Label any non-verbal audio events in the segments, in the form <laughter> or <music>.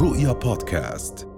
رؤيا بودكاست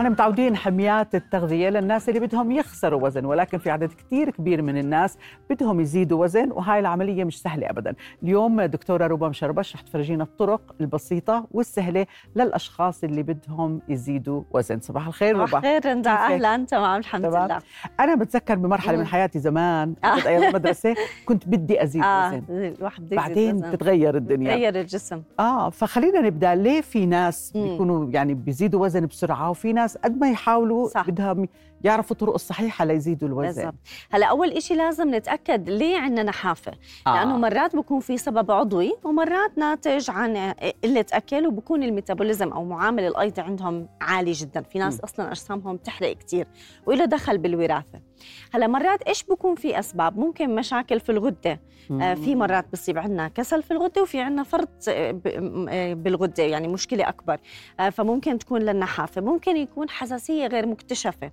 إحنا متعودين حميات التغذية للناس اللي بدهم يخسروا وزن ولكن في عدد كتير كبير من الناس بدهم يزيدوا وزن وهاي العملية مش سهلة أبدا اليوم دكتورة روبا مشربش رح تفرجينا الطرق البسيطة والسهلة للأشخاص اللي بدهم يزيدوا وزن صباح الخير صباح روبا الخير رندا؟ أهلا تمام الحمد تمام. لله أنا بتذكر بمرحلة من. حياتي زمان آه. كنت أيام المدرسة <laughs> كنت بدي أزيد آه وزن الواحد بده بعدين وزن. بتتغير الدنيا تغير الجسم آه فخلينا نبدأ ليه في ناس. بيكونوا يعني بيزيدوا وزن بسرعة وفي ناس قد ما يحاولوا صح. بدهم يعرفوا الطرق الصحيحة ليزيدوا الوزن بالضبط هلا أول إشي لازم نتأكد ليه عندنا نحافه آه. لأنه مرات بكون في سبب عضوي ومرات ناتج عن قلة أكل وبكون الميتابوليزم أو معامل الايض عندهم عالي جدا في ناس مم. أصلا أجسامهم تحرق كثير وله دخل بالوراثة هلا مرات إيش بكون في أسباب؟ ممكن مشاكل في الغدة. آه، في مرات بصيب عندنا كسل في الغدة وفي عندنا فرط آه، آه، بالغدة يعني مشكلة أكبر. آه، فممكن تكون للنحافة. ممكن يكون حساسية غير مكتشفة.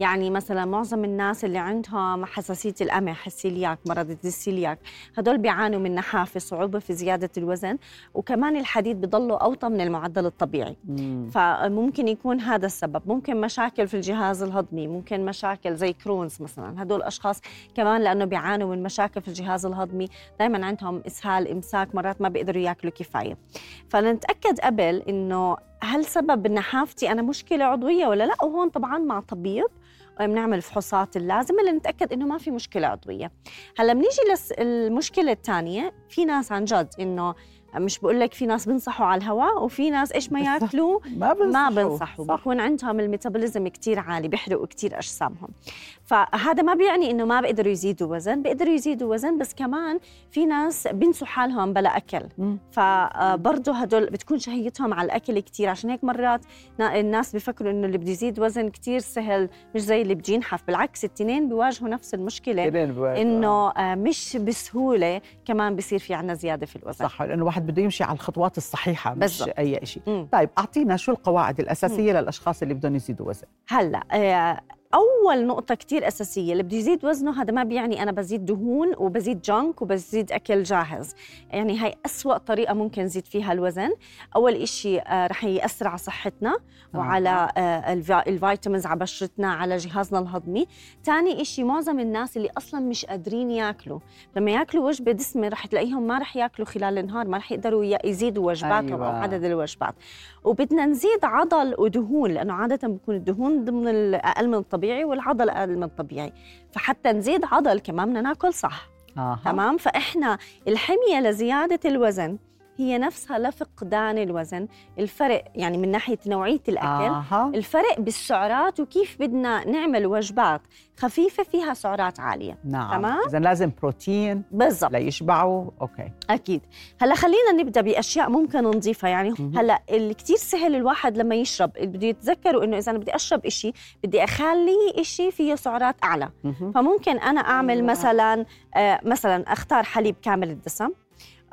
يعني مثلا معظم الناس اللي عندهم حساسية القمح السيلياك مرض السيلياك هدول بيعانوا من نحافة صعوبة في زيادة الوزن وكمان الحديد بضله أوطى من المعدل الطبيعي. مم. فممكن يكون هذا السبب. ممكن مشاكل في الجهاز الهضمي ممكن مشاكل زي كرونز مثلا. هدول الأشخاص كمان لأنه بيعانوا من مشاكل في الجهاز الهضمي دائما عندهم إسهال إمساك مرات ما بيقدروا ياكلوا كفاية. فنتاكد قبل إنه هل سبب نحافتي أنا مشكلة عضوية ولا لا؟ وهون طبعا مع طبيب بنعمل الفحوصات اللازمة لنتأكد إنه ما في مشكلة عضوية. هلأ بنيجي للمشكله الثانية في ناس عن جد إنه مش بقول لك في ناس بنصحوا على الهواء وفي ناس إيش ما. ياكلوا ما بنصحوا. ما بنصحوا. صح. بكون عندهم الميتابوليزم كتير عالي بيحرقوا كتير أجسامهم. فهذا ما بيعني إنه ما بيقدروا يزيدوا وزن بيقدروا يزيدوا وزن بس كمان في ناس بنسوا حالهم بلا أكل مم. فبرضه هدول بتكون شهيتهم على الأكل كتير عشان هيك مرات نا- الناس بيفكروا إنه اللي بده يزيد وزن كتير سهل مش زي اللي بده ينحف بالعكس التنين بيواجهوا نفس المشكلة. إنه آه، مش بسهولة كمان بصير في عنا زيادة في الوزن صح لأنه الواحد بده يمشي على الخطوات الصحيحة مش بالضبط. أي شيء مم. طيب أعطينا شو القواعد الأساسية للأشخاص اللي بدهم يزيدوا وزن هلأ آه، أول نقطة كتير أساسية اللي بده يزيد وزنه هذا ما بيعني أنا بزيد دهون وبزيد جانك وبزيد أكل جاهز. يعني هاي أسوأ طريقة ممكن نزيد فيها الوزن. أول إشي آه، رح يأثر على صحتنا وعلى آه، الفيتامينز على بشرتنا على جهازنا الهضمي. تاني إشي معظم الناس اللي أصلا مش قادرين ياكلوا لما ياكلوا وجبة دسمة رح تلاقيهم ما رح ياكلوا خلال النهار ما رح يقدروا يزيدوا وجباتهم أيوة. أو عدد الوجبات. وبدنا نزيد عضل ودهون لأنه عادة بكون الدهون ضمن الاقل من الطبيعي. والعضل أقل من الطبيعي. فحتى نزيد عضل كمان بدنا ناكل صح. آه. تمام؟ فإحنا الحمية لزيادة الوزن هي نفسها لفقدان الوزن الفرق يعني من ناحية نوعية الأكل آه. الفرق بالسعرات وكيف بدنا نعمل وجبات خفيفة فيها سعرات عالية نعم تمام؟ إذا لازم بروتين بالضبط ليشبعوا أوكي أكيد هلأ خلينا نبدأ بأشياء ممكن نضيفها يعني مهم. هلأ اللي كثير سهل الواحد لما يشرب بده يتذكروا إنه إذا أنا بدي أشرب إشي بدي أخلي إشي فيه سعرات أعلى مهم. فممكن أنا أعمل أيوة. مثلا آه مثلا أختار حليب كامل الدسم آه،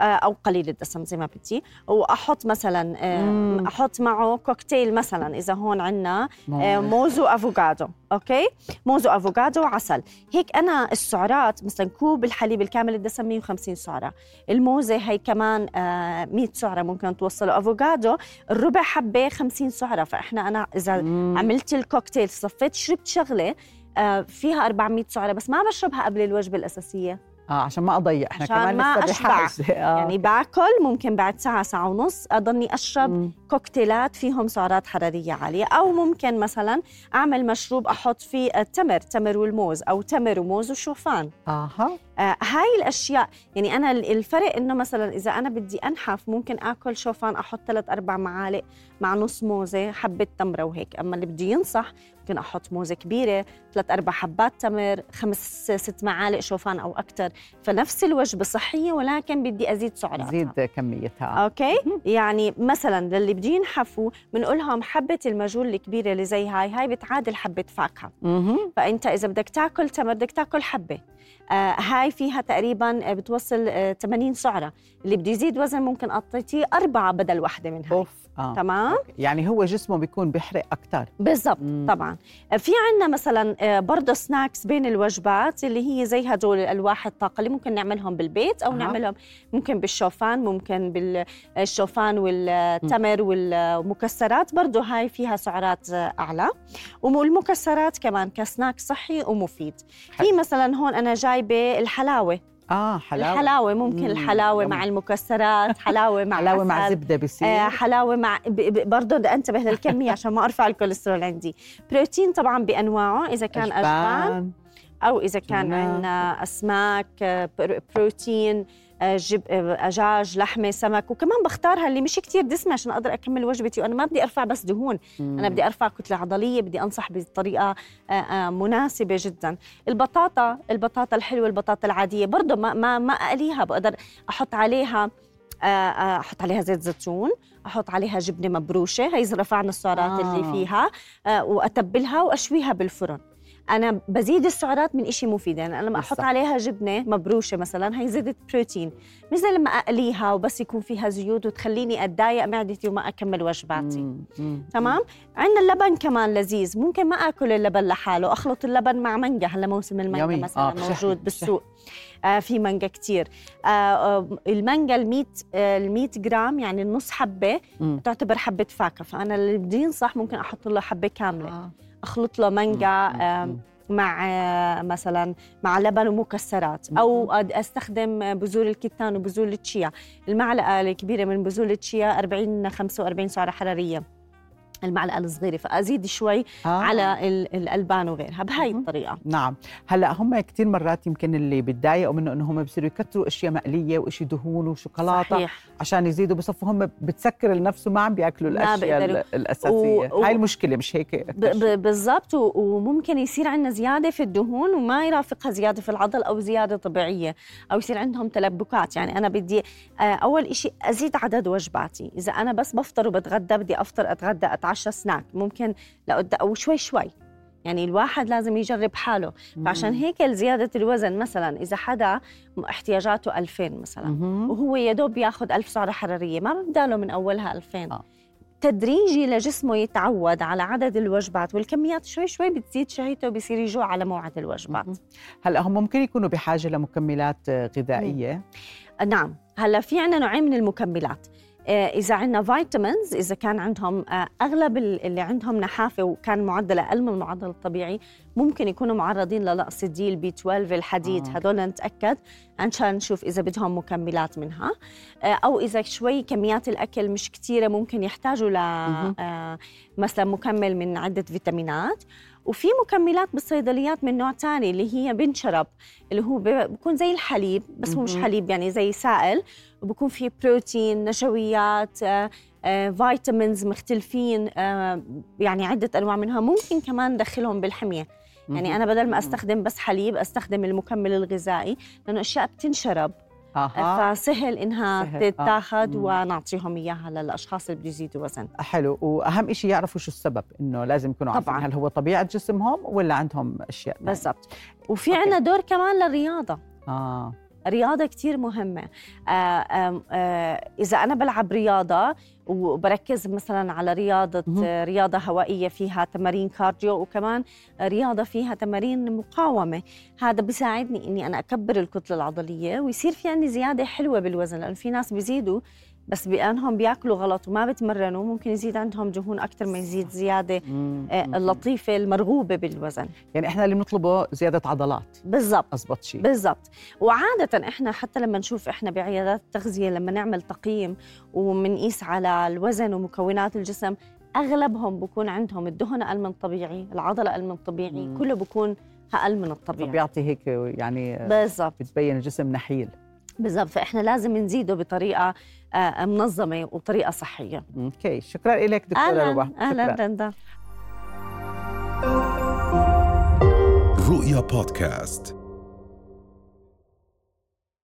أو قليل الدسم زي ما بدي. وأحط مثلا آه،. أحط معه كوكتيل مثلا إذا هون عندنا آه، مو- موز وافوكادو okay؟ موز وافوكادو وعسل هيك أنا السعرات مثلا كوب الحليب الكامل الدسم 150 سعرة. الموزة هي كمان آه، 100 سعرة ممكن توصله. أفوكادو الربع حبة 50 سعرة. فإحنا أنا إذا مم. عملت الكوكتيل صفيت شربت شغلة آه، فيها 400 سعرة بس ما بشربها قبل الوجبة الأساسية. آه عشان ما أضيع إحنا عشان كمان ما لسه أشبع. <laughs> آه. يعني باكل ممكن بعد ساعة ساعة ونص اضلني أشرب مم. كوكتيلات فيهم سعرات حرارية عالية أو ممكن مثلا أعمل مشروب أحط فيه التمر تمر والموز أو تمر وموز وشوفان أها آه هاي الأشياء يعني أنا ال- الفرق إنه مثلا إذا أنا بدي أنحف ممكن آكل شوفان أحط ثلاث أربع معالق مع نص موزة حبة تمرة وهيك. أما اللي بده ينصح ممكن أحط موزة كبيرة ثلاث أربع حبات تمر خمس ست معالق شوفان أو أكثر فنفس الوجبة صحية ولكن بدي أزيد سعراتها. زيد كميتها. أوكي؟ يعني مثلا للي بده ينحفوا بنقول لهم حبة المجول الكبيرة اللي زي هاي هاي بتعادل حبة فاكهة. فأنت إذا بدك تاكل تمر بدك تاكل حبة. هاي فيها تقريبا بتوصل آه 80 سعرة. اللي بده يزيد وزن ممكن اعطيتيه أربعة بدل وحده منها أوف آه. تمام؟ يعني هو جسمه بيكون بيحرق أكثر بالضبط طبعا. في عندنا مثلا آه، برضه سناكس بين الوجبات اللي هي زي هدول الألواح الطاقة اللي ممكن نعملهم بالبيت أو أه. نعملهم ممكن بالشوفان ممكن بالشوفان والتمر والمكسرات. برضه هاي فيها سعرات آه، أعلى. والمكسرات كمان كسناك صحي ومفيد. في مثلا هون أنا جايبه الحلاوة آه حلاوة الحلاوة ممكن مم. الحلاوة مع المكسرات حلاوة مع <laughs> حلاوة مع. زبدة بصير آه، حلاوة مع برضه بدي انتبه للكمية عشان ما أرفع الكوليسترول عندي بروتين طبعا بأنواعه إذا كان أجبان. أو إذا كان. عندنا أسماك آه، بر- بروتين جب دجاج لحمة سمك وكمان بختارها اللي مش كتير دسمة عشان أقدر أكمل وجبتي وأنا ما بدي أرفع بس دهون أنا بدي أرفع كتلة عضلية بدي أنصح بطريقة آه، آه، مناسبة جدا. البطاطا البطاطا الحلوة البطاطا العادية برضه ما ما ما أقليها بقدر أحط عليها آه، أحط عليها زيت زيتون أحط عليها جبنة مبروشة هي رفعنا السعرات آه. اللي فيها وأتبلها وأشويها بالفرن. أنا بزيد السعرات من إشي مفيد يعني أنا لما أحط. عليها جبنة مبروشة مثلا هي زادت بروتين مش زي لما أقليها وبس يكون فيها زيوت وتخليني أتضايق معدتي وما أكمل وجباتي مم. مم. تمام عندنا اللبن كمان لذيذ ممكن ما آكل اللبن لحاله أخلط اللبن مع مانجا هلا موسم المانجا يمي. مثلا آه، آه موجود بالسوق آه في مانجا كتير آه آه المانجا ال 100 آه ال 100 جرام يعني النص حبة مم. تعتبر حبة فاكهة فأنا اللي بدي ينصح ممكن أحط له حبة كاملة آه. أخلط له مانجا. مع آه، مثلا مع لبن ومكسرات أو أستخدم بذور الكتان وبذور التشيا. المعلقة الكبيرة من بذور التشيا 40 45 سعرة حرارية. المعلقة الصغيرة فأزيد شوي آه. على ال- الألبان وغيرها بهاي. الطريقة. نعم. هلأ هم كثير مرات يمكن اللي بتضايقوا منه إنه هم بصيروا يكتروا أشياء مقلية وإشي دهون وشوكولاتة صحيح. عشان يزيدوا بصفوا هم بتسكر لنفسه ما عم بيأكلوا الأشياء الأساسية. و- و- هاي المشكلة مش هيك؟ ب- ب- بالضبط. و- وممكن يصير عندنا زيادة في الدهون وما يرافقها زيادة في العضل أو زيادة طبيعية أو يصير عندهم تلبكات. يعني أنا بدي آه، أول إشي أزيد عدد وجباتي. إذا أنا بس بفطر وبتغدى بدي أفطر أتغدى أتعشى. سناك ممكن لقد أو شوي. شوي يعني الواحد لازم يجرب حاله. فعشان هيك زيادة الوزن مثلا إذا حدا احتياجاته 2000 مثلا. وهو يا دوب ياخذ 1000 سعرة حرارية ما بداله من أولها 2000 آه. تدريجي لجسمه يتعود على عدد الوجبات والكميات شوي شوي بتزيد شهيته وبصير يجوع على موعد الوجبات. هلأ هم ممكن يكونوا بحاجة لمكملات غذائية؟ نعم. هلأ في عندنا نوعين من المكملات. آه، إذا عندنا vitamins إذا كان عندهم آه، أغلب ال- اللي عندهم نحافة وكان معدل أقل من المعدل الطبيعي ممكن يكونوا معرضين لنقص ال D ال B 12 الحديد. آه. هدول نتأكد. عشان نشوف إذا بدهم مكملات منها. آه، أو إذا شوي كميات الأكل مش كتيرة ممكن يحتاجوا ل مثلا مكمل من عدة فيتامينات. وفي مكملات بالصيدليات من نوع تاني اللي هي بنشرب اللي هو بيكون زي الحليب بس هو مش. حليب يعني زي سائل. وبكون فيه بروتين نشويات آه، آه، فيتامينز مختلفين آه، يعني عدة أنواع منها. ممكن كمان ندخلهم بالحمية. يعني أنا بدل ما أستخدم بس حليب أستخدم المكمل الغذائي لأنه أشياء بتنشرب. فسهل إنها سهل. آه. ونعطيهم إياها للأشخاص اللي بده يزيدوا وزن حلو وأهم شيء يعرفوا شو السبب إنه لازم يكونوا عارفين طبعاً. هل هو طبيعة جسمهم ولا عندهم أشياء؟ بالضبط وفي. عندنا دور كمان للرياضة آه رياضة كتير مهمة آه آم، آه إذا أنا بلعب رياضة وبركز مثلا على رياضة. آه، رياضة هوائية فيها تمارين كارديو وكمان رياضة فيها تمارين مقاومة هذا بيساعدني إني أنا أكبر الكتلة العضلية ويصير في عندي زيادة حلوة بالوزن لأن في ناس بيزيدوا بس بأنهم بياكلوا غلط وما بتمرنوا ممكن يزيد عندهم دهون أكثر ما يزيد زيادة مم. آه، مم. اللطيفة المرغوبة بالوزن. يعني إحنا اللي بنطلبه زيادة عضلات. بالضبط. اضبط شيء. بالضبط. وعادة إحنا حتى لما نشوف إحنا بعيادات التغذية لما نعمل تقييم ومنقيس على الوزن ومكونات الجسم أغلبهم بكون عندهم الدهن أقل من الطبيعي، العضلة أقل من الطبيعي،. كله بكون أقل من الطبيعي. بيعطي هيك يعني بالضبط. بتبين الجسم نحيل. بالضبط. فإحنا لازم نزيده بطريقة آه، منظمة وطريقة صحية. أوكي. شكرا لك دكتورة ربا أهلا. رندا رؤيا بودكاست.